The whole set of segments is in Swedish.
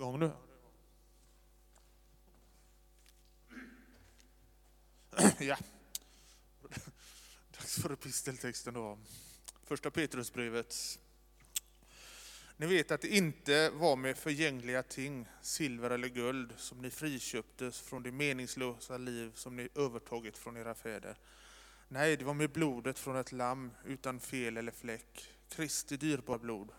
igång nu? Ja. Dags för episteltexten då. Första Petrusbrevet. Ni vet att det inte var med förgängliga ting, silver eller guld, som ni friköptes från det meningslösa liv som ni övertagit från era fäder. Nej, det var med blodet från ett lamm utan fel eller fläck, Kristi dyrbara blod.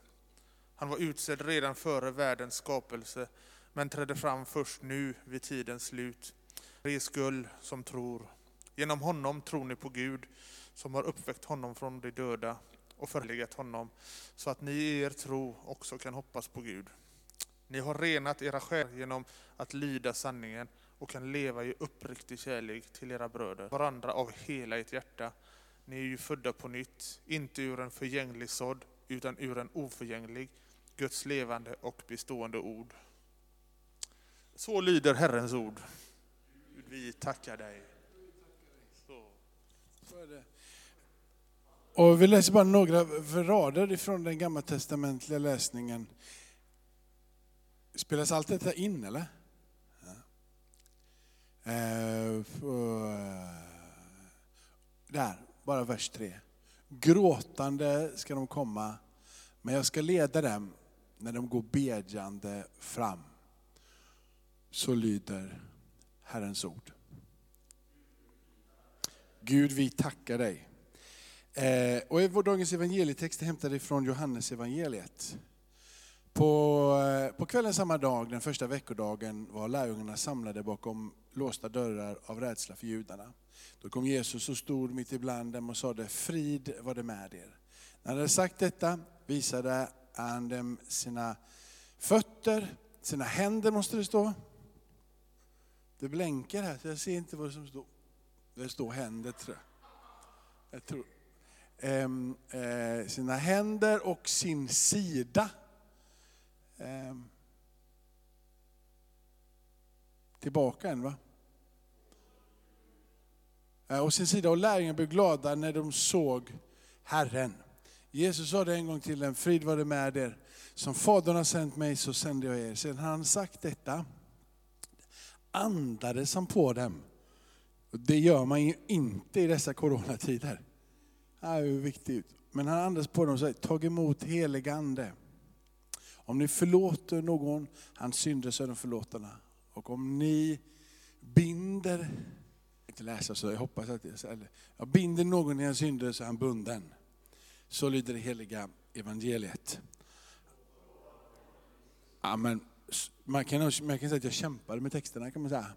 Han var utsedd redan före världens skapelse, men trädde fram först nu vid tidens slut. För skull som tror. Genom honom tror ni på Gud, som har uppväckt honom från de döda och förlegat honom, så att ni i er tro också kan hoppas på Gud. Ni har renat era själar genom att lyda sanningen och kan leva i uppriktig kärlek till era bröder, varandra av hela ert hjärta. Ni är ju födda på nytt, inte ur en förgänglig sådd, utan ur en oförgänglig, Guds levande och bestående ord. Så lyder Herrens ord. Gud, vi tackar dig. Så. Så är det. Och vi läser bara några rader ifrån den gamla testamentliga läsningen. Spelas allt detta in eller? Ja. Eh, på, eh, där, bara vers 3. Gråtande ska de komma, men jag ska leda dem när de går bedjande fram. Så lyder Herrens ord. Gud, vi tackar dig. Eh, och vår dagens evangelietext är hämtad ifrån Johannes evangeliet. På, eh, på kvällen samma dag, den första veckodagen, var lärjungarna samlade bakom låsta dörrar av rädsla för judarna. Då kom Jesus och stod mitt ibland dem och sade, frid var det med er. När han hade sagt detta visade and um, sina fötter, sina händer måste det stå. Det blänkar här, så jag ser inte vad som står. Det står händer tror jag. jag tror. Ehm, eh, sina händer och sin sida. Ehm. Tillbaka en va? Eh, och sin sida och lärjungarna blev glada när de såg Herren. Jesus sa det en gång till dem, frid var det med er. Som Fadern har sänt mig så sände jag er. Sedan han sagt detta andades han på dem. Det gör man ju inte i dessa coronatider. Det är ju viktigt. Men han andas på dem och säger, tag emot helig ande. Om ni förlåter någon hans synder så är de förlåtna. Och om ni binder, jag inte läsa så jag hoppas att det är jag binder någon i hans synder så är han bunden. Så lyder det heliga evangeliet. Ja, men man, kan, man kan säga att jag kämpade med texterna kan man säga.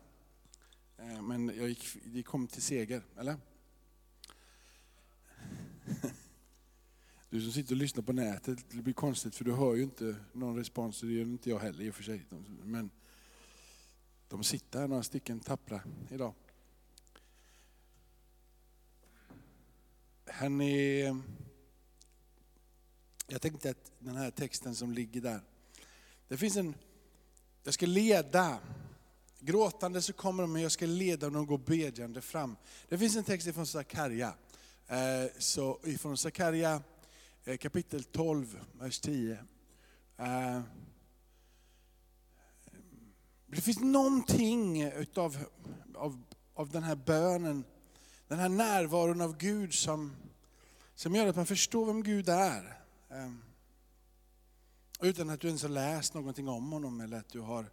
Eh, men jag gick, det kom till seger, eller? Du som sitter och lyssnar på nätet, det blir konstigt för du hör ju inte någon respons, det gör inte jag heller i och för sig. Men de sitter här några stycken tappra idag. Hörrni, jag tänkte att den här texten som ligger där, det finns en, jag ska leda, gråtande så kommer de, men jag ska leda dem och gå bedjande fram. Det finns en text ifrån Sakarja, eh, så ifrån Sakarja eh, kapitel 12, vers 10. Eh, det finns någonting utav, av, av den här bönen, den här närvaron av Gud som, som gör att man förstår vem Gud är. Ehm, utan att du ens har läst någonting om honom eller att du har,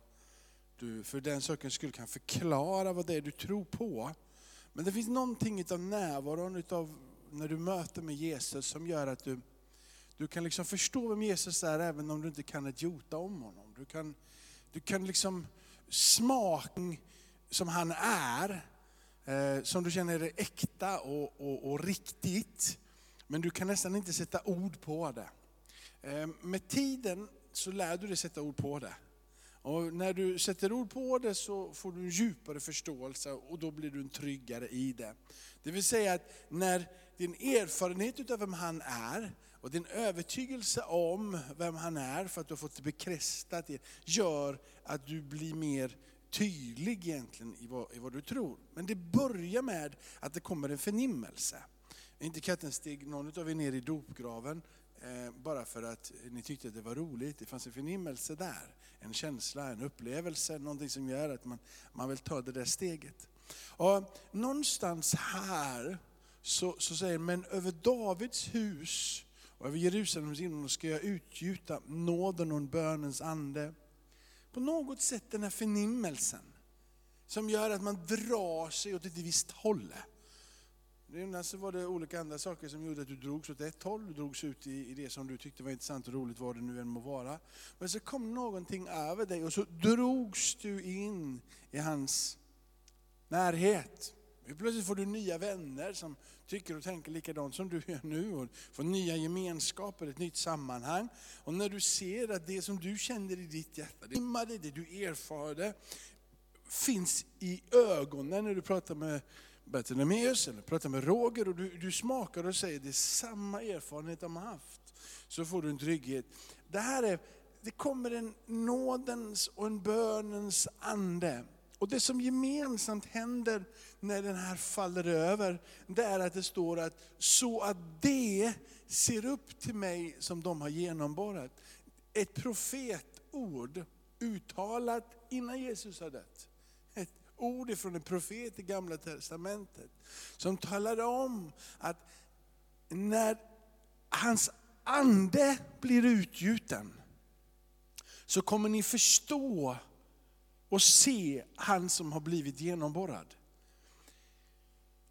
du för den sakens skull kan förklara vad det är du tror på. Men det finns någonting av närvaron utav när du möter med Jesus som gör att du, du kan liksom förstå vem Jesus är även om du inte kan ett jota om honom. Du kan, du kan liksom smaka som han är, eh, som du känner är äkta och, och, och riktigt. Men du kan nästan inte sätta ord på det. Eh, med tiden så lär du dig sätta ord på det. Och när du sätter ord på det så får du en djupare förståelse och då blir du en tryggare i det. Det vill säga att när din erfarenhet av vem han är och din övertygelse om vem han är för att du har fått det bekräftat gör att du blir mer tydlig egentligen i vad, i vad du tror. Men det börjar med att det kommer en förnimmelse. Inte katten steg någon av er ner i dopgraven Eh, bara för att ni tyckte att det var roligt. Det fanns en förnimmelse där, en känsla, en upplevelse, någonting som gör att man, man vill ta det där steget. Och någonstans här så, så säger men över Davids hus och över Jerusalems inne ska jag utgjuta nåden och bönens ande. På något sätt den här förnimmelsen som gör att man drar sig åt ett visst håll. Innan så var det olika andra saker som gjorde att du drogs åt ett håll, du drogs ut i, i det som du tyckte var intressant och roligt, vad det nu än må vara. Men så kom någonting över dig och så drogs du in i hans närhet. Plötsligt får du nya vänner som tycker och tänker likadant som du gör nu. Och får nya gemenskaper, ett nytt sammanhang. Och när du ser att det som du känner i ditt hjärta, det, det du erfarde, finns i ögonen när du pratar med Bartolomeus eller pratar med Roger och du, du smakar och säger det är samma erfarenhet de har haft. Så får du en trygghet. Det här är, det kommer en nådens och en bönens ande. Och det som gemensamt händer när den här faller över, det är att det står att så att det ser upp till mig som de har genomborrat. Ett profetord uttalat innan Jesus har dött ord från en profet i gamla testamentet. Som talade om att när hans ande blir utgjuten, så kommer ni förstå och se han som har blivit genomborrad.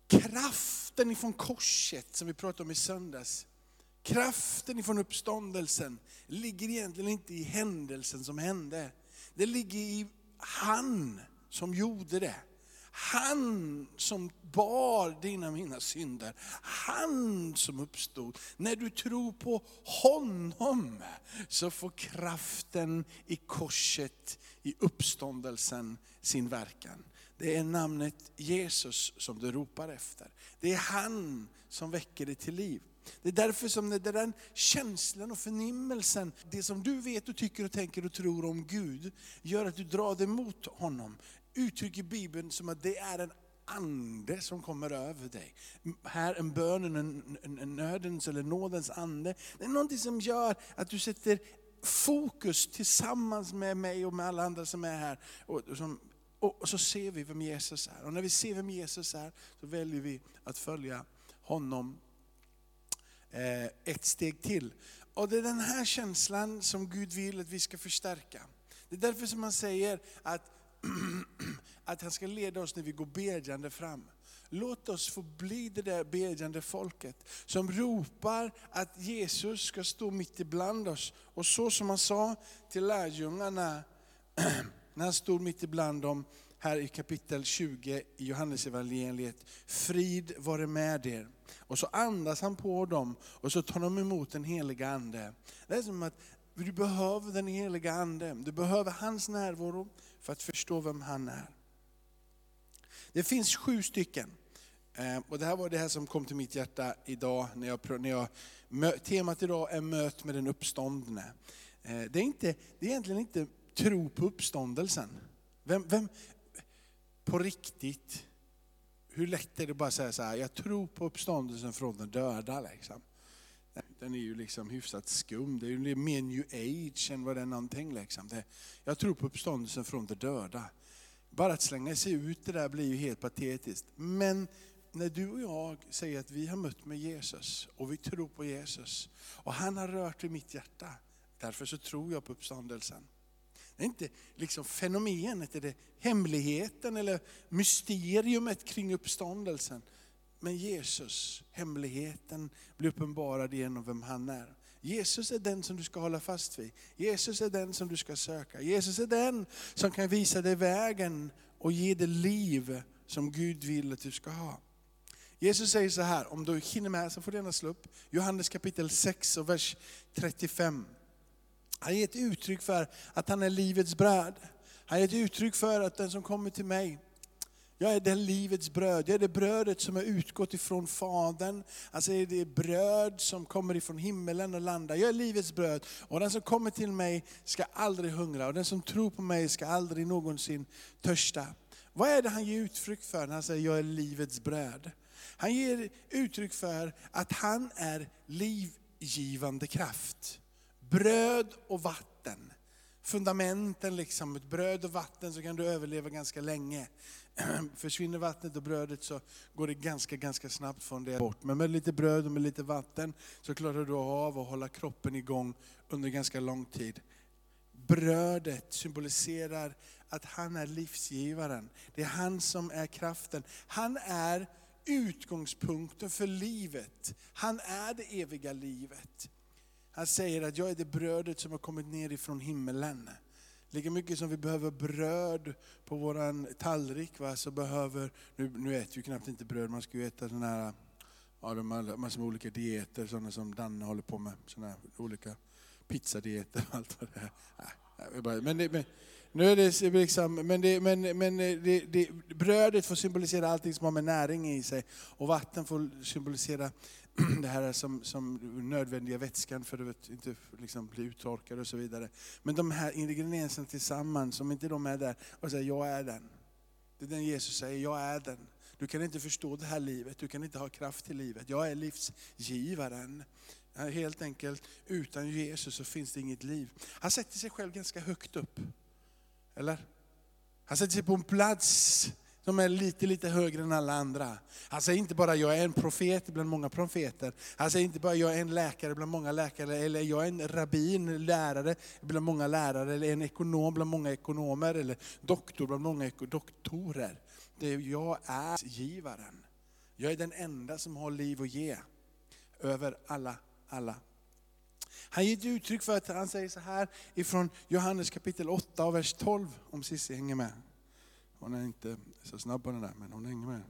Kraften ifrån korset som vi pratade om i söndags, kraften ifrån uppståndelsen ligger egentligen inte i händelsen som hände. Det ligger i han som gjorde det. Han som bar dina mina synder. Han som uppstod. När du tror på honom så får kraften i korset, i uppståndelsen sin verkan. Det är namnet Jesus som du ropar efter. Det är han som väcker dig till liv. Det är därför som det den känslan och förnimmelsen, det som du vet och tycker och tänker och tror om Gud, gör att du drar dig mot honom uttrycker Bibeln som att det är en ande som kommer över dig. Här en bönen, en, en, en nödens eller nådens ande. Det är någonting som gör att du sätter fokus tillsammans med mig och med alla andra som är här. Och, och, som, och så ser vi vem Jesus är. Och när vi ser vem Jesus är så väljer vi att följa honom eh, ett steg till. Och det är den här känslan som Gud vill att vi ska förstärka. Det är därför som man säger att att han ska leda oss när vi går bedjande fram. Låt oss få bli det där bedjande folket som ropar att Jesus ska stå mitt ibland oss. Och så som han sa till lärjungarna när han stod mitt ibland dem här i kapitel 20 i Johannesevangeliet. Frid vare med er. Och så andas han på dem och så tar de emot den heliga Ande. Det är som att för du behöver den heliga Ande, du behöver hans närvaro för att förstå vem han är. Det finns sju stycken. Eh, och det här var det här som kom till mitt hjärta idag, när jag, när jag, temat idag är möt med den uppståndne. Eh, det är, inte, det är egentligen inte tro på uppståndelsen. Vem, vem, på riktigt, hur lätt är det bara att säga så här, jag tror på uppståndelsen från de döda. Liksom. Den är ju liksom hyfsat skum. Det är ju mer new age än vad det är någonting. Liksom. Det, jag tror på uppståndelsen från de döda. Bara att slänga sig ut det där blir ju helt patetiskt. Men när du och jag säger att vi har mött med Jesus och vi tror på Jesus och han har rört vid mitt hjärta. Därför så tror jag på uppståndelsen. Det är inte liksom fenomenet, är det hemligheten eller mysteriumet kring uppståndelsen. Men Jesus, hemligheten, blir uppenbarad genom vem han är. Jesus är den som du ska hålla fast vid. Jesus är den som du ska söka. Jesus är den som kan visa dig vägen och ge dig liv som Gud vill att du ska ha. Jesus säger så här, om du hinner med så får du gärna slå upp. Johannes kapitel 6 och vers 35. Han ger ett uttryck för att han är livets bröd. Han ger ett uttryck för att den som kommer till mig, jag är det livets bröd, jag är det brödet som har utgått ifrån Fadern. Alltså är det bröd som kommer ifrån himmelen och landar. Jag är livets bröd och den som kommer till mig ska aldrig hungra och den som tror på mig ska aldrig någonsin törsta. Vad är det han ger uttryck för när han säger jag är livets bröd? Han ger uttryck för att han är livgivande kraft. Bröd och vatten. Fundamenten liksom, ett bröd och vatten så kan du överleva ganska länge. Försvinner vattnet och brödet så går det ganska, ganska snabbt från det bort. Men med lite bröd och med lite vatten så klarar du av att hålla kroppen igång under ganska lång tid. Brödet symboliserar att han är livsgivaren. Det är han som är kraften. Han är utgångspunkten för livet. Han är det eviga livet. Han säger att jag är det brödet som har kommit ner ifrån himmelen. Lika mycket som vi behöver bröd på våran tallrik, va, så behöver, nu, nu äter vi knappt inte bröd, man ska ju äta sådana här, ja, de har massor med olika dieter, sådana som Danne håller på med, sådana här olika pizzadieter och allt vad det är. Men, det, men nu är det liksom, men, det, men, men det, det, brödet får symbolisera allting som har med näring i sig, och vatten får symbolisera det här som, som nödvändiga vätskan för att inte liksom bli uttorkad och så vidare. Men de här ingredienserna tillsammans, om inte de är där, och säger jag är den. Det är den Jesus säger, jag är den. Du kan inte förstå det här livet, du kan inte ha kraft till livet. Jag är livsgivaren. Helt enkelt, utan Jesus så finns det inget liv. Han sätter sig själv ganska högt upp. Eller? Han sätter sig på en plats som är lite, lite högre än alla andra. Han säger inte bara jag är en profet bland många profeter. Han säger inte bara jag är en läkare bland många läkare, eller jag är en rabbin, lärare bland många lärare, eller en ekonom bland många ekonomer, eller doktor bland många doktorer. Det är, jag är givaren. Jag är den enda som har liv att ge. Över alla, alla. Han ger ett uttryck för att han säger så här ifrån Johannes kapitel 8 och vers 12, om Cissi hänger med. Hon är inte så snabb på den där, men hon hänger med.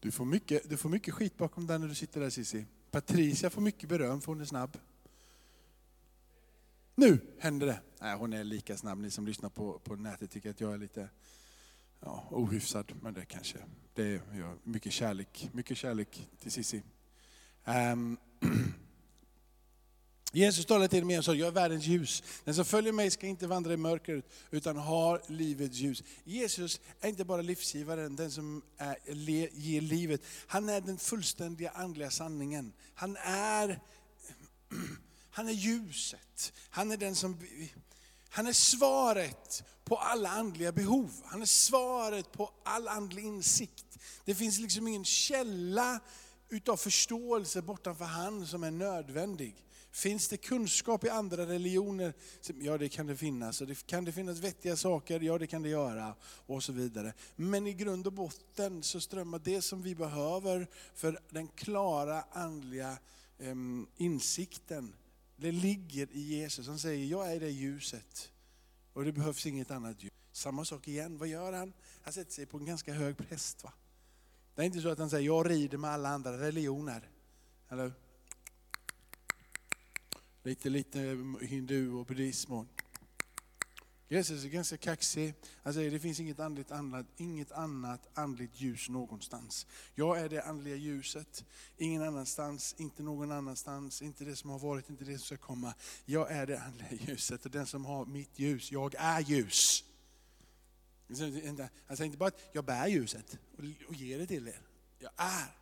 Du får mycket, du får mycket skit bakom den när du sitter där Cissi. Patricia får mycket beröm för hon är snabb. Nu händer det. Nej, hon är lika snabb. Ni som lyssnar på, på nätet tycker att jag är lite ja, ohyfsad, men det kanske det är ja, mycket kärlek. Mycket kärlek till Cissi. Um, Jesus talade till mig och sa, jag är världens ljus. Den som följer mig ska inte vandra i mörkret, utan har livets ljus. Jesus är inte bara livsgivaren, den som är, ger livet. Han är den fullständiga andliga sanningen. Han är, han är ljuset. Han är den som... Han är svaret på alla andliga behov. Han är svaret på all andlig insikt. Det finns liksom ingen källa utav förståelse bortanför han som är nödvändig. Finns det kunskap i andra religioner? Ja, det kan det finnas. Och det kan det finnas vettiga saker? Ja, det kan det göra. Och så vidare. Men i grund och botten så strömmar det som vi behöver för den klara andliga insikten, det ligger i Jesus. Han säger, jag är det ljuset. Och det behövs inget annat ljus. Samma sak igen, vad gör han? Han sätter sig på en ganska hög präst. Va? Det är inte så att han säger, jag rider med alla andra religioner. Eller lite, lite hindu och buddhism. Och Jesus är ganska kaxig. Han säger det finns inget, andligt annat, inget annat andligt ljus någonstans. Jag är det andliga ljuset, ingen annanstans, inte någon annanstans, inte det som har varit, inte det som ska komma. Jag är det andliga ljuset och den som har mitt ljus, jag är ljus. Han säger inte bara att jag bär ljuset och ger det till er. Jag är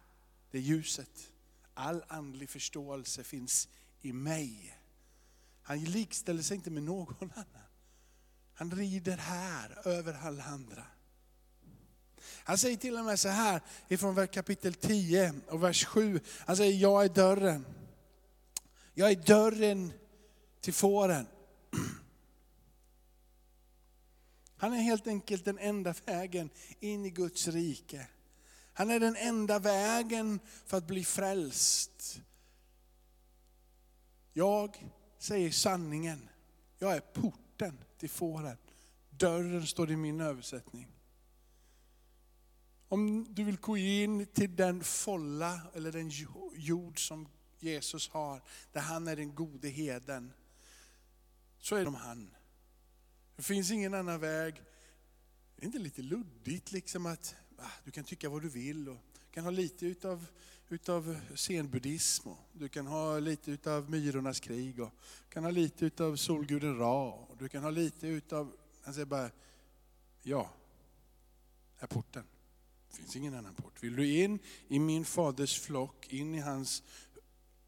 det ljuset. All andlig förståelse finns i mig. Han likställer sig inte med någon annan. Han rider här över alla andra. Han säger till och med så här ifrån kapitel 10 och vers 7. Han säger, jag är dörren. Jag är dörren till fåren. Han är helt enkelt den enda vägen in i Guds rike. Han är den enda vägen för att bli frälst. Jag säger sanningen. Jag är porten till fåren. Dörren står i min översättning. Om du vill gå in till den folla eller den jord som Jesus har, där han är den gode heden, så är det han. Det finns ingen annan väg. Det är inte lite luddigt liksom att ah, du kan tycka vad du vill och kan ha lite utav utav zenbuddism och du kan ha lite utav myrornas krig, och du kan ha lite utav solguden Ra, och du kan ha lite utav, han säger bara, ja, är porten. Det finns ingen annan port. Vill du in i min faders flock, in i hans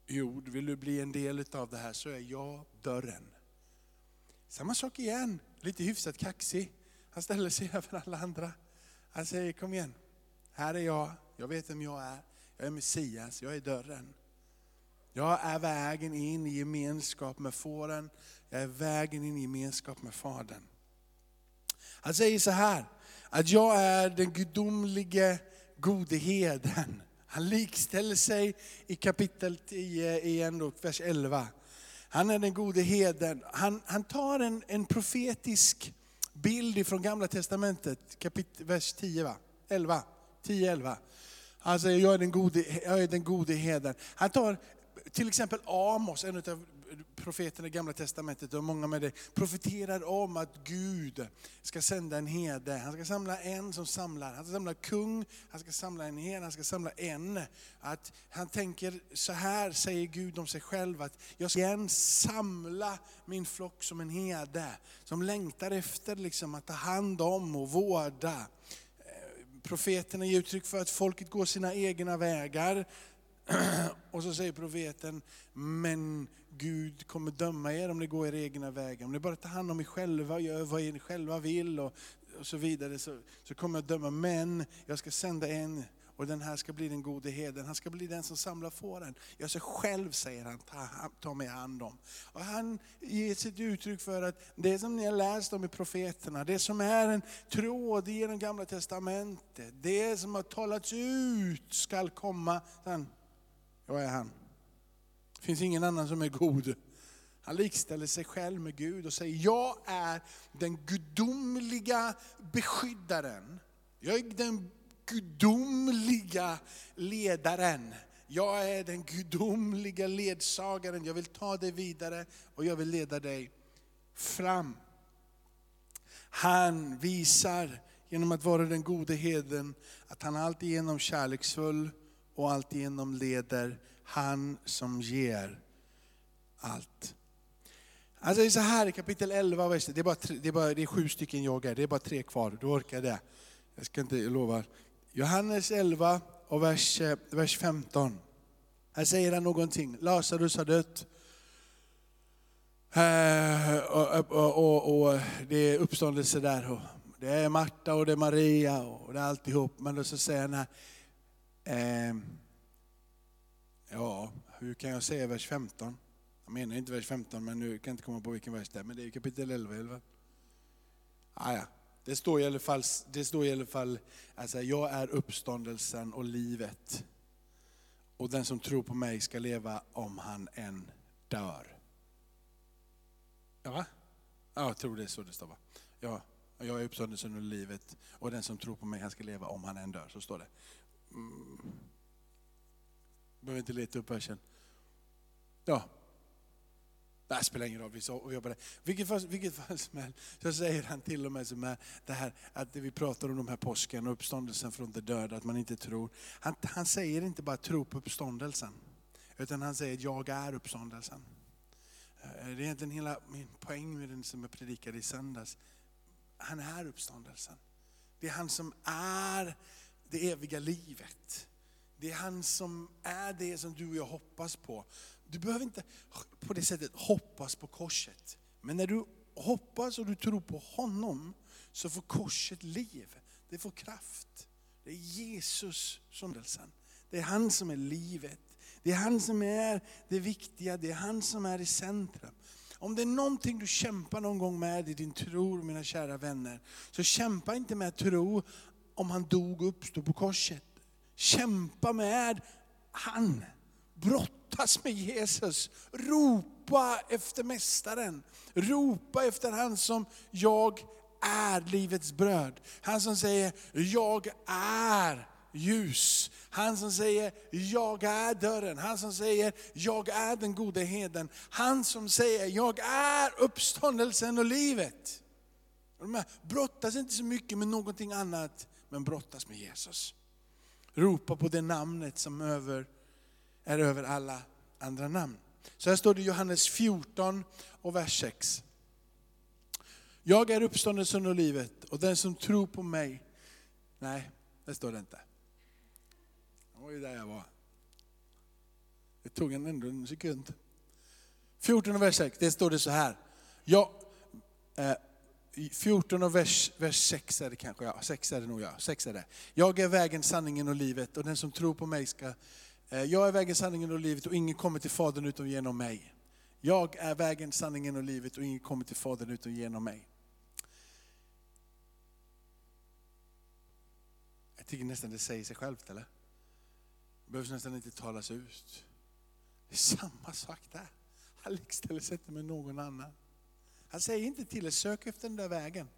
jord, vill du bli en del utav det här så är jag dörren. Samma sak igen, lite hyfsat kaxig. Han ställer sig över alla andra. Han säger kom igen, här är jag, jag vet vem jag är. Jag är Messias, jag är dörren. Jag är vägen in i gemenskap med fåren, jag är vägen in i gemenskap med Fadern. Han säger så här, att jag är den gudomlige gode heden. Han likställer sig i kapitel 10 igen, då, vers 11. Han är den gode heden. Han, han tar en, en profetisk bild från gamla testamentet, kapitel, vers 10, va? 11, 10, 11. Han säger, jag är den gode, jag är den gode heden. Han tar till exempel Amos, en av profeterna i gamla testamentet och många med det, profeterar om att Gud ska sända en herde. Han ska samla en som samlar, han ska samla kung, han ska samla en herde, han ska samla en. Att han tänker så här säger Gud om sig själv, att jag ska igen samla min flock som en herde, som längtar efter liksom att ta hand om och vårda. Profeterna ger uttryck för att folket går sina egna vägar, och så säger profeten, men Gud kommer döma er om ni går era egna vägar. Om ni bara tar hand om er själva och gör vad ni själva vill och, och så vidare så, så kommer jag döma. Men jag ska sända en och den här ska bli den gode heden. Han ska bli den som samlar fåren. Jag ska själv, säger han, ta, ta mig hand om. Och han ger sitt uttryck för att det som ni har läst om i profeterna, det som är en tråd i det gamla testamentet, det som har talats ut skall komma. Sen, jag är han. Det finns ingen annan som är god. Han likställer sig själv med Gud och säger, jag är den gudomliga beskyddaren. Jag är den gudomliga ledaren. Jag är den gudomliga ledsagaren. Jag vill ta dig vidare och jag vill leda dig fram. Han visar genom att vara den gode heden att han alltigenom kärleksfull och alltigenom leder. Han som ger allt. Alltså, det är så här i kapitel 11, det är, bara, det, är bara, det är sju stycken jag är, det är bara tre kvar, du orkar det. Jag ska inte, jag lovar. Johannes 11 och vers, eh, vers 15. Här säger han någonting, Lazarus har dött. Eh, och, och, och, och, det är uppståndelse där. Det är Marta och det är Maria och det är alltihop. Men då så säger han här, eh, ja, hur kan jag säga vers 15? Jag menar inte vers 15, men nu kan jag inte komma på vilken vers det är. Men det är kapitel 11. 11. Ah, ja. Det står i alla fall, det står i alla fall alltså, jag är uppståndelsen och livet. Och den som tror på mig ska leva om han än dör. Ja, jag tror det är så det står va? Ja, jag är uppståndelsen och livet och den som tror på mig han ska leva om han än dör. Så står det. Mm. Behöver inte leta upp versen. Ja, det spelar ingen roll, vi jobbar där. Vilket fall, vilket fall som helst, så säger han till och med som är det här, att vi pratar om de här påsken och uppståndelsen från de döda, att man inte tror. Han, han säger inte bara tro på uppståndelsen, utan han säger jag är uppståndelsen. Eh, det är egentligen hela min poäng med den som jag predikade i söndags. Han är uppståndelsen. Det är han som är det eviga livet. Det är han som är det som du och jag hoppas på. Du behöver inte på det sättet hoppas på korset. Men när du hoppas och du tror på honom så får korset liv. Det får kraft. Det är Jesus som är Det är han som är livet. Det är han som är det viktiga, det är han som är i centrum. Om det är någonting du kämpar någon gång med i din tro, mina kära vänner, så kämpa inte med tro om han dog och uppstod på korset. Kämpa med han. Brottas med Jesus. Ropa efter Mästaren. Ropa efter han som jag är livets bröd. Han som säger, jag är ljus. Han som säger, jag är dörren. Han som säger, jag är den gode heden. Han som säger, jag är uppståndelsen och livet. De här brottas inte så mycket med någonting annat, men brottas med Jesus. Ropa på det namnet som över, är över alla andra namn. Så här står det i Johannes 14 och vers 6. Jag är uppståndelsen och livet och den som tror på mig, nej, det står det inte. Det var ju där jag var. Det tog en ändå en sekund. 14 och vers 6, det står det så här. Jag, eh, 14 och vers, vers 6 är det kanske, ja, 6 är det nog ja, 6 är det. Jag är vägen, sanningen och livet och den som tror på mig ska, Eh, jag är vägen, sanningen och livet och ingen kommer till Fadern utom genom mig. Jag är vägen, sanningen och livet och ingen kommer till Fadern utom genom mig. Jag tycker nästan det säger sig självt eller? Det behövs nästan inte talas ut. Det är samma sak där. Han likställer sig inte med någon annan. Han säger inte till er, sök efter den där vägen.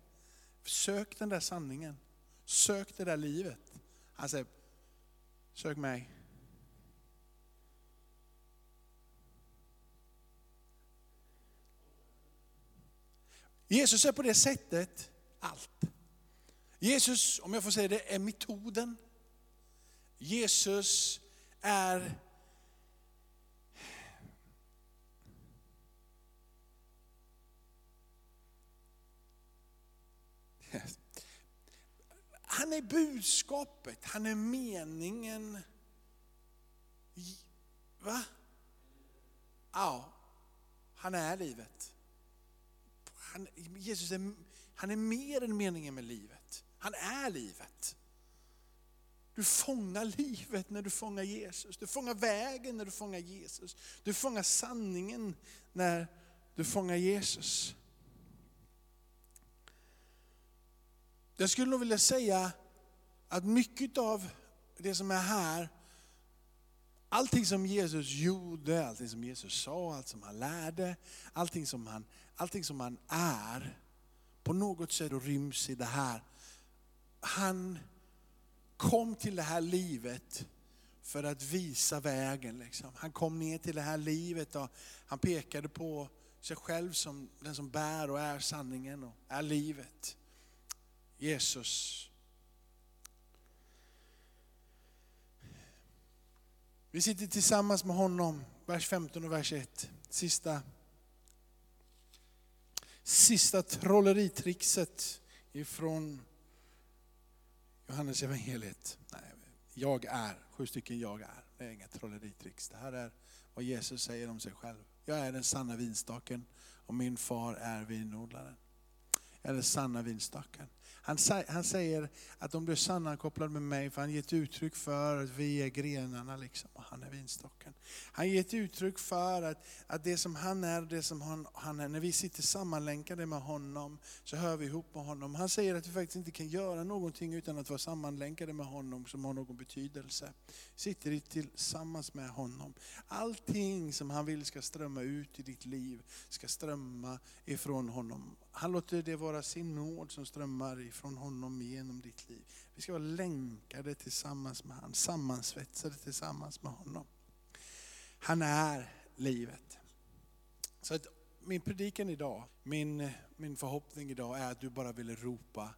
Sök den där sanningen. Sök det där livet. Han säger, sök mig. Jesus är på det sättet allt. Jesus, om jag får säga det, är metoden. Jesus är Han är budskapet, han är meningen. Va? Ja, han är livet. Han, Jesus är, han är mer än meningen med livet. Han är livet. Du fångar livet när du fångar Jesus. Du fångar vägen när du fångar Jesus. Du fångar sanningen när du fångar Jesus. Jag skulle nog vilja säga att mycket av det som är här, allting som Jesus gjorde, allting som Jesus sa, allt som han lärde, allting som han, allting som han är, på något sätt ryms i det här. Han kom till det här livet för att visa vägen. Liksom. Han kom ner till det här livet och han pekade på sig själv som den som bär och är sanningen och är livet. Jesus. Vi sitter tillsammans med honom, vers 15 och vers 1. Sista, sista trolleritrixet ifrån Johannes evangeliet. Nej, jag är, sju stycken jag är. Det är inga trolleritrix. Det här är vad Jesus säger om sig själv. Jag är den sanna vinstaken och min far är vinodlaren. Jag är den sanna vinstaken. Han, han säger att de blir sammankopplade med mig för han gett uttryck för att vi är grenarna liksom, och han är vinstocken. Han ger ett uttryck för att, att det som han är det som han, han är, när vi sitter sammanlänkade med honom så hör vi ihop med honom. Han säger att vi faktiskt inte kan göra någonting utan att vara sammanlänkade med honom som har någon betydelse. Sitter tillsammans med honom. Allting som han vill ska strömma ut i ditt liv ska strömma ifrån honom. Han låter det vara sin nåd som strömmar ifrån honom genom ditt liv. Vi ska vara länkade tillsammans med honom, sammansvetsade tillsammans med honom. Han är livet. Så att min predikan idag, min, min förhoppning idag är att du bara vill ropa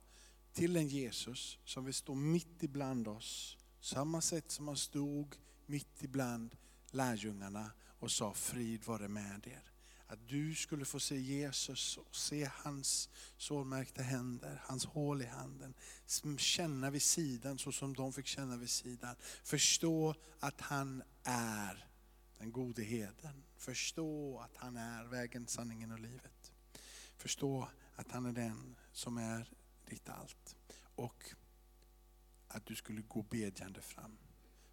till en Jesus som vill stå mitt ibland oss. Samma sätt som han stod mitt ibland lärjungarna och sa frid vare med er. Att du skulle få se Jesus och se hans sårmärkta händer, hans hål i handen. Känna vid sidan så som de fick känna vid sidan. Förstå att han är den gode heden. Förstå att han är vägen, sanningen och livet. Förstå att han är den som är ditt allt. Och att du skulle gå bedjande fram.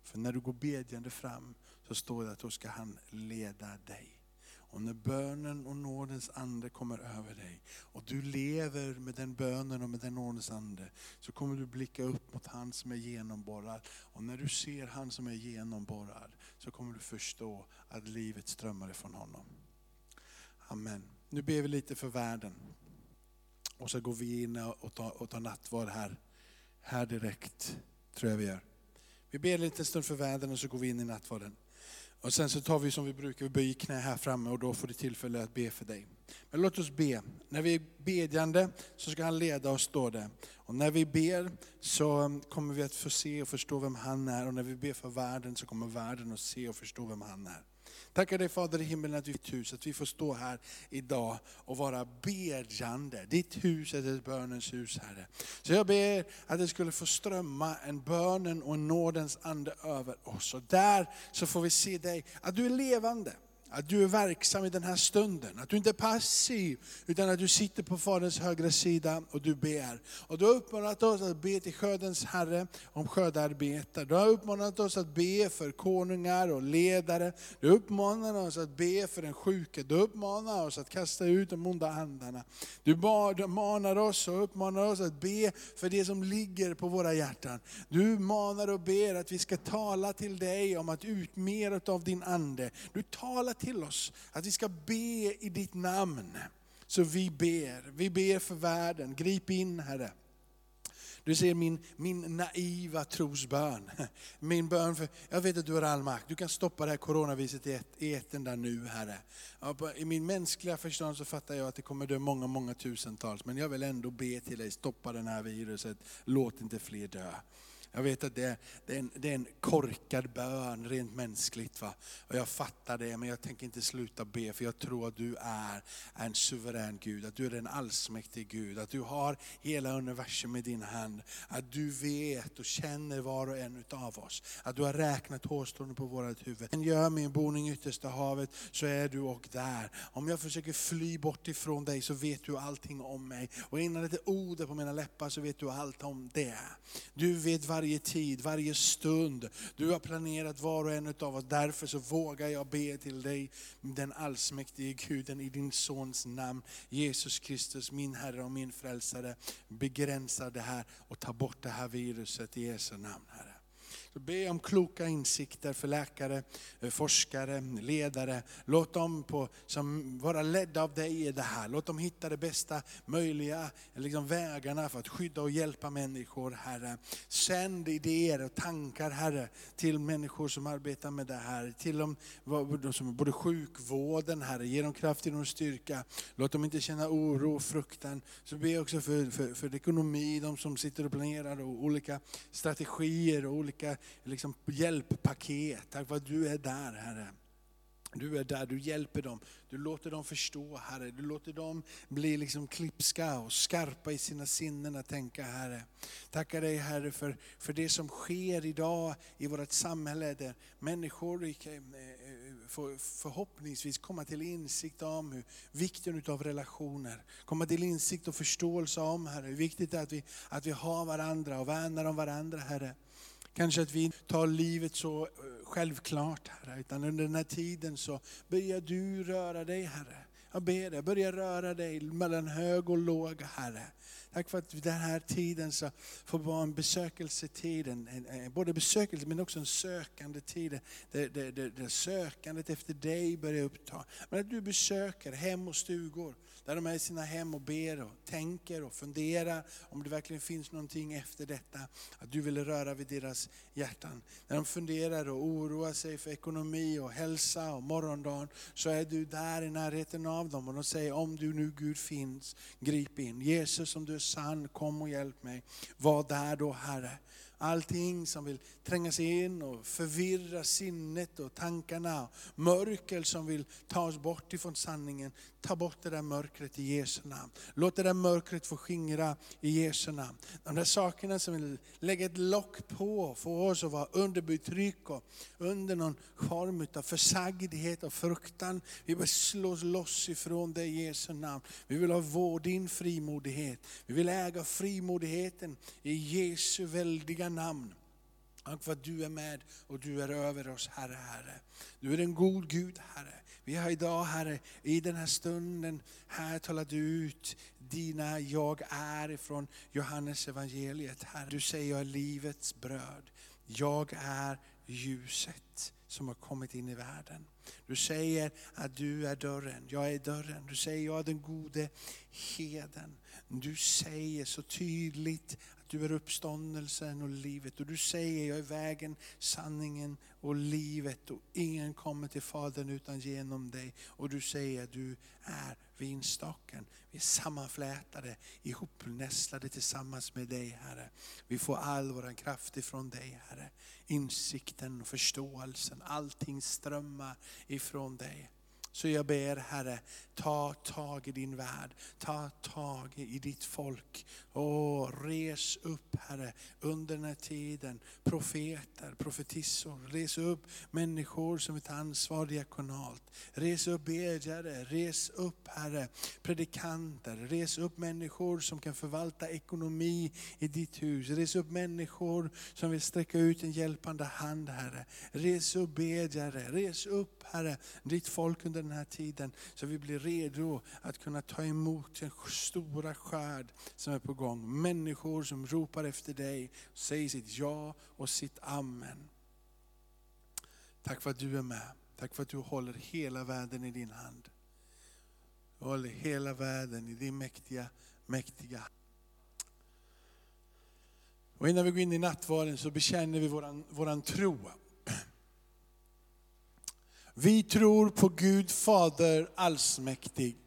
För när du går bedjande fram så står det att då ska han leda dig. Och när bönen och nådens ande kommer över dig och du lever med den bönen och med den nådens ande så kommer du blicka upp mot han som är genomborrad. Och när du ser han som är genomborrad så kommer du förstå att livet strömmar ifrån honom. Amen. Nu ber vi lite för världen. Och så går vi in och tar, och tar nattvard här, här direkt, tror jag vi gör. Vi ber lite stund för världen och så går vi in i nattvarden. Och sen så tar vi som vi brukar, vi böjer knä här framme och då får du tillfälle att be för dig. Men låt oss be. När vi är bedjande så ska han leda oss, står det. Och när vi ber så kommer vi att få se och förstå vem han är. Och när vi ber för världen så kommer världen att se och förstå vem han är. Tackar dig Fader i himmelen att vi ditt hus, att vi får stå här idag och vara bedjande. Ditt hus är ett bönens hus Herre. Så jag ber att det skulle få strömma en bönen och en nådens ande över oss. Och där så får vi se dig, att du är levande. Att du är verksam i den här stunden, att du inte är passiv, utan att du sitter på Faderns högra sida och du ber. Och du har uppmanat oss att be till skördens Herre om skördearbete. Du har uppmanat oss att be för konungar och ledare. Du uppmanar oss att be för den sjuke. Du uppmanar oss att kasta ut de onda andarna. Du manar oss och uppmanar oss att be för det som ligger på våra hjärtan. Du manar och ber att vi ska tala till dig om att ut mer av din ande. Du talar till oss att vi ska be i ditt namn. Så vi ber, vi ber för världen. Grip in Herre. Du ser min, min naiva trosbön. Min bön för, jag vet att du har all makt. Du kan stoppa det här coronaviruset i etern där nu Herre. I min mänskliga förstånd så fattar jag att det kommer dö många, många tusentals. Men jag vill ändå be till dig, stoppa det här viruset. Låt inte fler dö. Jag vet att det, det, är en, det är en korkad bön rent mänskligt. Va? Och jag fattar det, men jag tänker inte sluta be, för jag tror att du är en suverän Gud, att du är en allsmäktig Gud, att du har hela universum i din hand. Att du vet och känner var och en utav oss. Att du har räknat hårstrån på vårt huvud. Men gör min boning i yttersta havet, så är du och där. Om jag försöker fly bort ifrån dig så vet du allting om mig. Och innan det är ord på mina läppar så vet du allt om det. Du vet varje varje tid, varje stund. Du har planerat var och en av oss. Därför så vågar jag be till dig, den allsmäktige Guden i din Sons namn. Jesus Kristus, min Herre och min Frälsare. Begränsa det här och ta bort det här viruset i Jesu namn Herre. Så be om kloka insikter för läkare, eh, forskare, ledare. Låt dem på, som vara ledda av dig i det här. Låt dem hitta de bästa möjliga liksom, vägarna för att skydda och hjälpa människor, Herre. Sänd idéer och tankar, Herre, till människor som arbetar med det här. Till dem, som både sjukvården, Herre. Ge dem kraft, ge dem styrka. Låt dem inte känna oro och fruktan. Så be också för, för, för ekonomi, de som sitter och planerar och olika strategier och olika liksom hjälppaket. Tack för att du är där Herre. Du är där, du hjälper dem, du låter dem förstå Herre. Du låter dem bli liksom klipska och skarpa i sina sinnen att tänka Herre. Tackar dig Herre för, för det som sker idag i vårt samhälle där människor eh, eh, får förhoppningsvis komma till insikt om hur vikten av relationer, komma till insikt och förståelse om Herre, hur viktigt det är att vi, att vi har varandra och värnar om varandra Herre. Kanske att vi tar livet så eh, självklart Herre, utan under den här tiden så börjar du röra dig Herre. Jag ber dig, börja röra dig mellan hög och låg Herre. Tack för att den här tiden så får vara en besökelsetid, en, både besökelse men också en sökande tid. Där, där, där, där sökandet efter dig börjar uppta. Men att du besöker hem och stugor där de är i sina hem och ber och tänker och funderar om det verkligen finns någonting efter detta. Att du vill röra vid deras hjärtan. När de funderar och oroar sig för ekonomi och hälsa och morgondagen, så är du där i närheten av dem. Och de säger, om du nu Gud finns, grip in. Jesus om du är sann, kom och hjälp mig. Var där då Herre. Allting som vill tränga sig in och förvirra sinnet och tankarna. Mörker som vill ta oss bort ifrån sanningen. Ta bort det där mörkret i Jesu namn. Låt det där mörkret få skingra i Jesu namn. De där sakerna som vill lägga ett lock på, få oss att vara under betryck och under någon form av försagdhet och fruktan. Vi vill slå oss loss ifrån det i Jesu namn. Vi vill ha vår, din frimodighet. Vi vill äga frimodigheten i Jesu väldiga namn. Tack för att du är med och du är över oss Herre, Herre. Du är en god Gud Herre. Vi har idag Herre, i den här stunden, här talar du ut dina jag är ifrån Johannes evangeliet. Herre, du säger jag är livets bröd. Jag är ljuset som har kommit in i världen. Du säger att du är dörren, jag är dörren. Du säger jag är den gode heden. Du säger så tydligt du är uppståndelsen och livet. Och du säger, jag är vägen, sanningen och livet. Och ingen kommer till Fadern utan genom dig. Och du säger, du är vinstocken. Vi är sammanflätade, ihopnästlade tillsammans med dig Herre. Vi får all vår kraft ifrån dig Herre. Insikten och förståelsen, allting strömmar ifrån dig. Så jag ber Herre, ta tag i din värld, ta tag i ditt folk. Och res upp Herre under den här tiden, profeter, profetissor, res upp människor som vill ta ansvar diakonalt. Res upp bedjare, res upp Herre predikanter, res upp människor som kan förvalta ekonomi i ditt hus. Res upp människor som vill sträcka ut en hjälpande hand Herre. Res upp bedjare, res upp Herre ditt folk under den här tiden så vi blir redo att kunna ta emot den stora skörd som är på gång. Människor som ropar efter dig, säger sitt ja och sitt amen. Tack för att du är med. Tack för att du håller hela världen i din hand. Du håller hela världen i din mäktiga, mäktiga och innan vi går in i nattvarden så bekänner vi våran, våran tro. Vi tror på Gud Fader allsmäktig,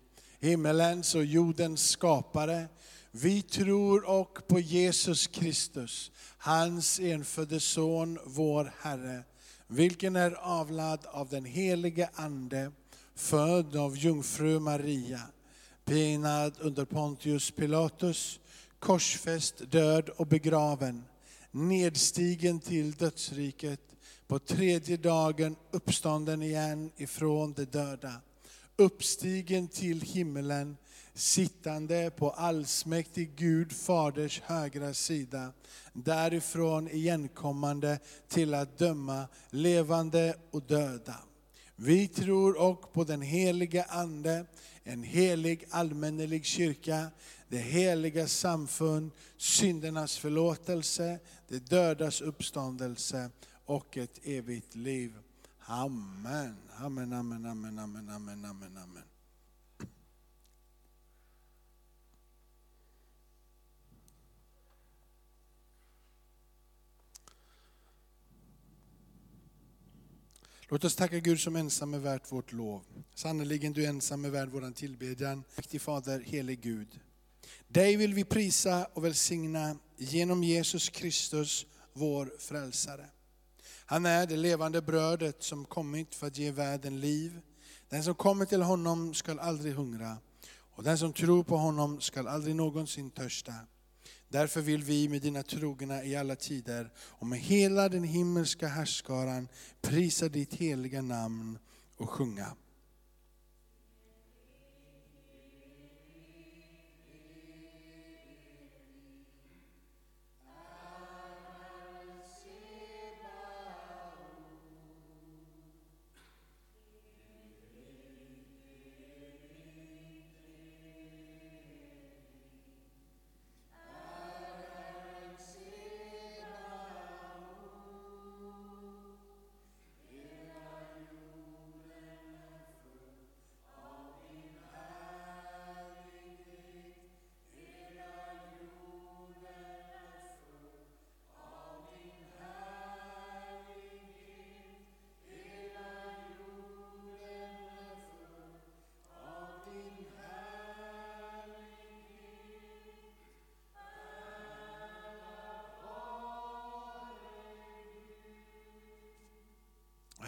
himmelens och jordens skapare. Vi tror och på Jesus Kristus, hans enfödde son, vår Herre, vilken är avlad av den helige Ande, född av jungfru Maria, pinad under Pontius Pilatus, korsfäst, död och begraven, nedstigen till dödsriket, på tredje dagen uppstånden igen ifrån de döda, uppstigen till himmelen, sittande på allsmäktig Gud Faders högra sida, därifrån igenkommande till att döma levande och döda. Vi tror och på den heliga Ande, en helig allmännelig kyrka, det heliga samfund, syndernas förlåtelse, det dödas uppståndelse och ett evigt liv. Amen. Amen, amen, amen, amen, amen, amen, amen. Låt oss tacka Gud som ensam är värt vårt lov. Sannerligen du ensam är värd våran tillbedjan. Mäktig Fader, helig Gud. Dig vill vi prisa och välsigna genom Jesus Kristus, vår frälsare. Han är det levande brödet som kommit för att ge världen liv. Den som kommer till honom skall aldrig hungra, och den som tror på honom skall aldrig någonsin törsta. Därför vill vi med dina trogna i alla tider och med hela den himmelska härskaran prisa ditt heliga namn och sjunga.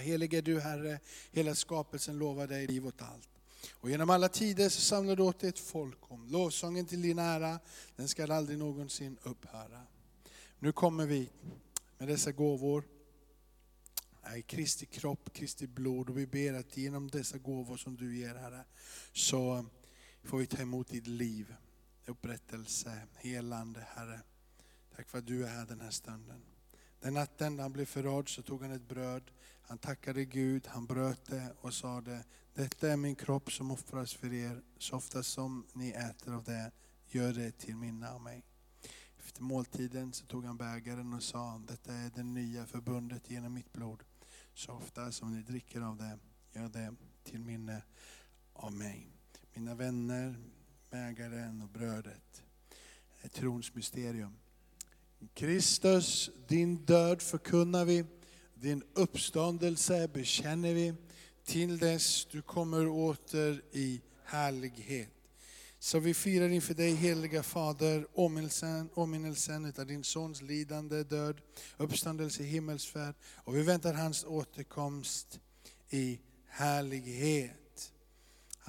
Helig är du Herre, hela skapelsen lovar dig liv åt allt. Och genom alla tider så samlar du åt dig ett folk om lovsången till din ära, den ska aldrig någonsin upphöra. Nu kommer vi med dessa gåvor, i Kristi kropp, Kristi blod och vi ber att genom dessa gåvor som du ger Herre, så får vi ta emot ditt liv, upprättelse, helande Herre. Tack för att du är här den här stunden. Den natten han blev förrådd så tog han ett bröd, han tackade Gud, han bröt det och sade, detta är min kropp som offras för er, så ofta som ni äter av det, gör det till minne av mig. Efter måltiden så tog han bägaren och sa, detta är det nya förbundet genom mitt blod. Så ofta som ni dricker av det, gör det till minne av mig. Mina vänner, bägaren och brödet är trons mysterium. Kristus, din död förkunnar vi, din uppståndelse bekänner vi, till dess du kommer åter i härlighet. Så vi firar inför dig, heliga Fader, åminnelsen, åminnelsen av din Sons lidande, död, uppståndelse, himmelsfärd. Och vi väntar hans återkomst i härlighet.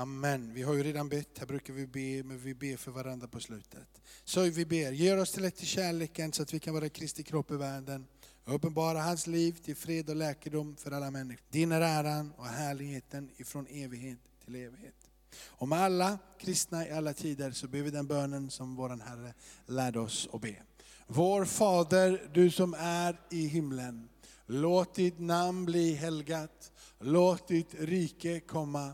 Amen. Vi har ju redan bett, här brukar vi be, men vi ber för varandra på slutet. Så vi ber, gör oss till ett till kärleken så att vi kan vara Kristi kropp i världen. Uppenbara hans liv till fred och läkedom för alla människor. Din är äran och härligheten ifrån evighet till evighet. Och med alla kristna i alla tider så ber vi den bönen som vår Herre lärde oss att be. Vår Fader, du som är i himlen. Låt ditt namn bli helgat. Låt ditt rike komma.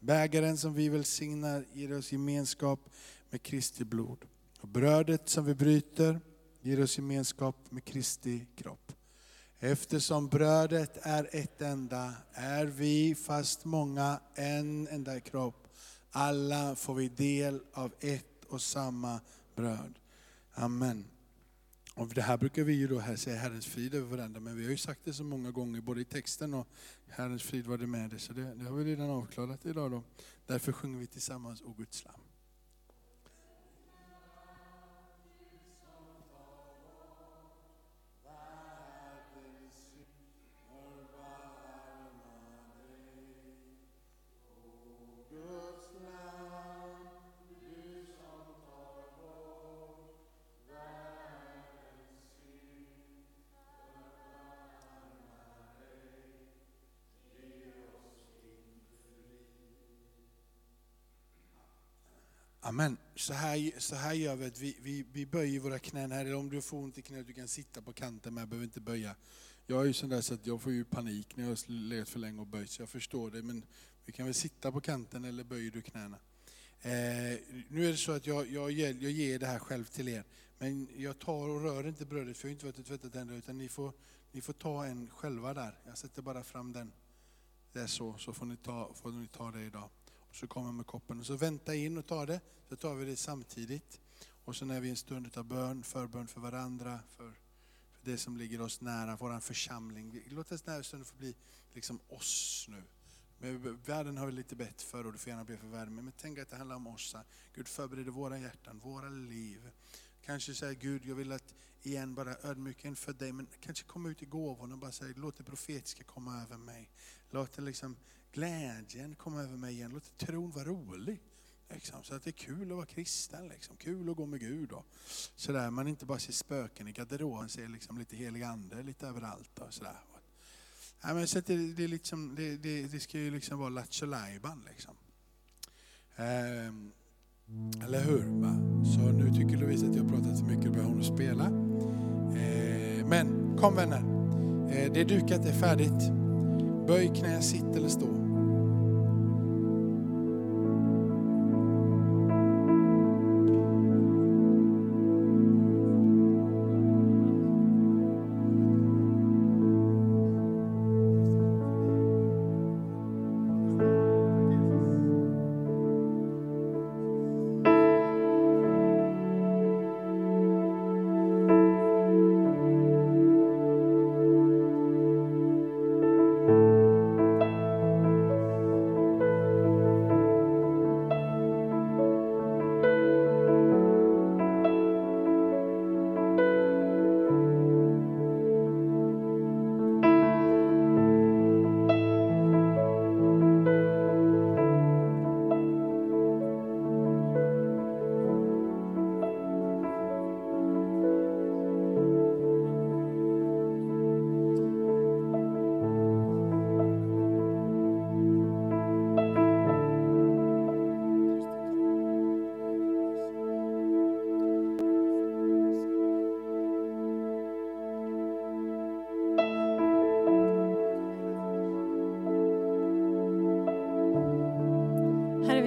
Bägaren som vi välsignar ger oss gemenskap med Kristi blod. Och brödet som vi bryter ger oss gemenskap med Kristi kropp. Eftersom brödet är ett enda är vi, fast många, en enda kropp. Alla får vi del av ett och samma bröd. Amen. Och det här brukar vi ju då här säga Herrens frid över varandra, men vi har ju sagt det så många gånger, både i texten och Herrens frid var det med det, så det, det har vi redan avklarat idag. Då. Därför sjunger vi tillsammans O Guds lam. Amen. Så här, så här gör vi, att vi, vi, vi böjer våra knän här. Eller om du får ont i knät, du kan sitta på kanten men jag behöver inte böja. Jag är ju sån där så att jag får ju panik när jag har legat för länge och böjt, så jag förstår det. Men vi kan väl sitta på kanten eller böjer du knäna. Eh, nu är det så att jag, jag, ger, jag ger det här själv till er. Men jag tar och rör inte brödet för jag har inte varit och tvättat ännu. Utan ni får, ni får ta en själva där. Jag sätter bara fram den. Det är så, så får ni ta, får ni ta det idag. Så kommer med koppen och så vänta in och ta det. Så tar vi det samtidigt. Och så när vi en stund av bön, förbön för varandra, för, för det som ligger oss nära, vår församling. Låt den här stunden få bli liksom oss nu. Men världen har vi lite bett för och du får gärna be för världen. Men tänk att det handlar om oss. Gud förbereder våra hjärtan, våra liv. Kanske säga Gud, jag vill att igen bara ödmjuka inför dig, men kanske komma ut i gåvorna och bara säga, låt det profetiska komma över mig. Låt det liksom glädjen komma över mig igen. Låt tron vara rolig. Liksom, så att det är kul att vara kristen, liksom. kul att gå med Gud. Och sådär. Man inte bara ser spöken i garderoben, ser liksom lite helig ande lite överallt. Och sådär. Ja, men så det, det, liksom, det, det, det, ska ju liksom vara lattjo liksom. Ehm, eller hur? Va? Så nu tycker Lovisa att jag har pratat för mycket, då börjar hon spela. Ehm, men kom vänner, ehm, det är dukat, det är färdigt. Böj knä, sitt eller stå.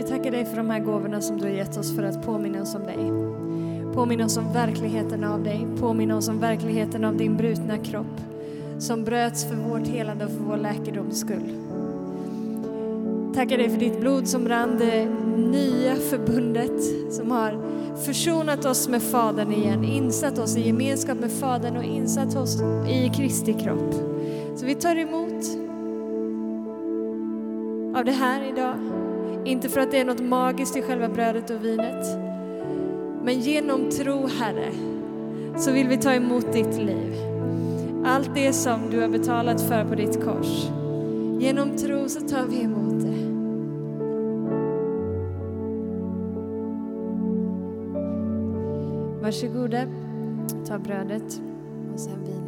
Vi tackar dig för de här gåvorna som du har gett oss för att påminna oss om dig. Påminna oss om verkligheten av dig, påminna oss om verkligheten av din brutna kropp som bröts för vårt helande och för vår läkedoms skull. Tackar dig för ditt blod som rann det nya förbundet som har försonat oss med Fadern igen, insatt oss i gemenskap med Fadern och insatt oss i Kristi kropp. Så vi tar emot av det här idag. Inte för att det är något magiskt i själva brödet och vinet. Men genom tro, Herre, så vill vi ta emot ditt liv. Allt det som du har betalat för på ditt kors. Genom tro så tar vi emot det. Varsågoda, ta brödet och sen vinet.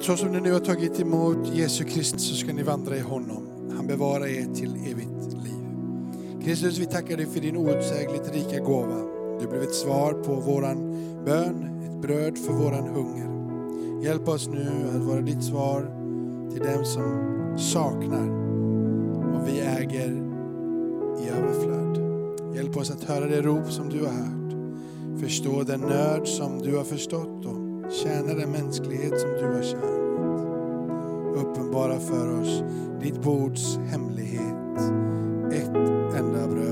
Så som ni nu har tagit emot Jesu Kristus så ska ni vandra i honom. Han bevarar er till evigt liv. Kristus, vi tackar dig för din outsägligt rika gåva. Du blev ett svar på våran bön, ett bröd för våran hunger. Hjälp oss nu att vara ditt svar till dem som saknar och vi äger i överflöd. Hjälp oss att höra det rop som du har hört, förstå den nöd som du har förstått och tjäna den mänsklighet som du har tjänat. Uppenbara för oss ditt bords hemlighet, ett enda bröd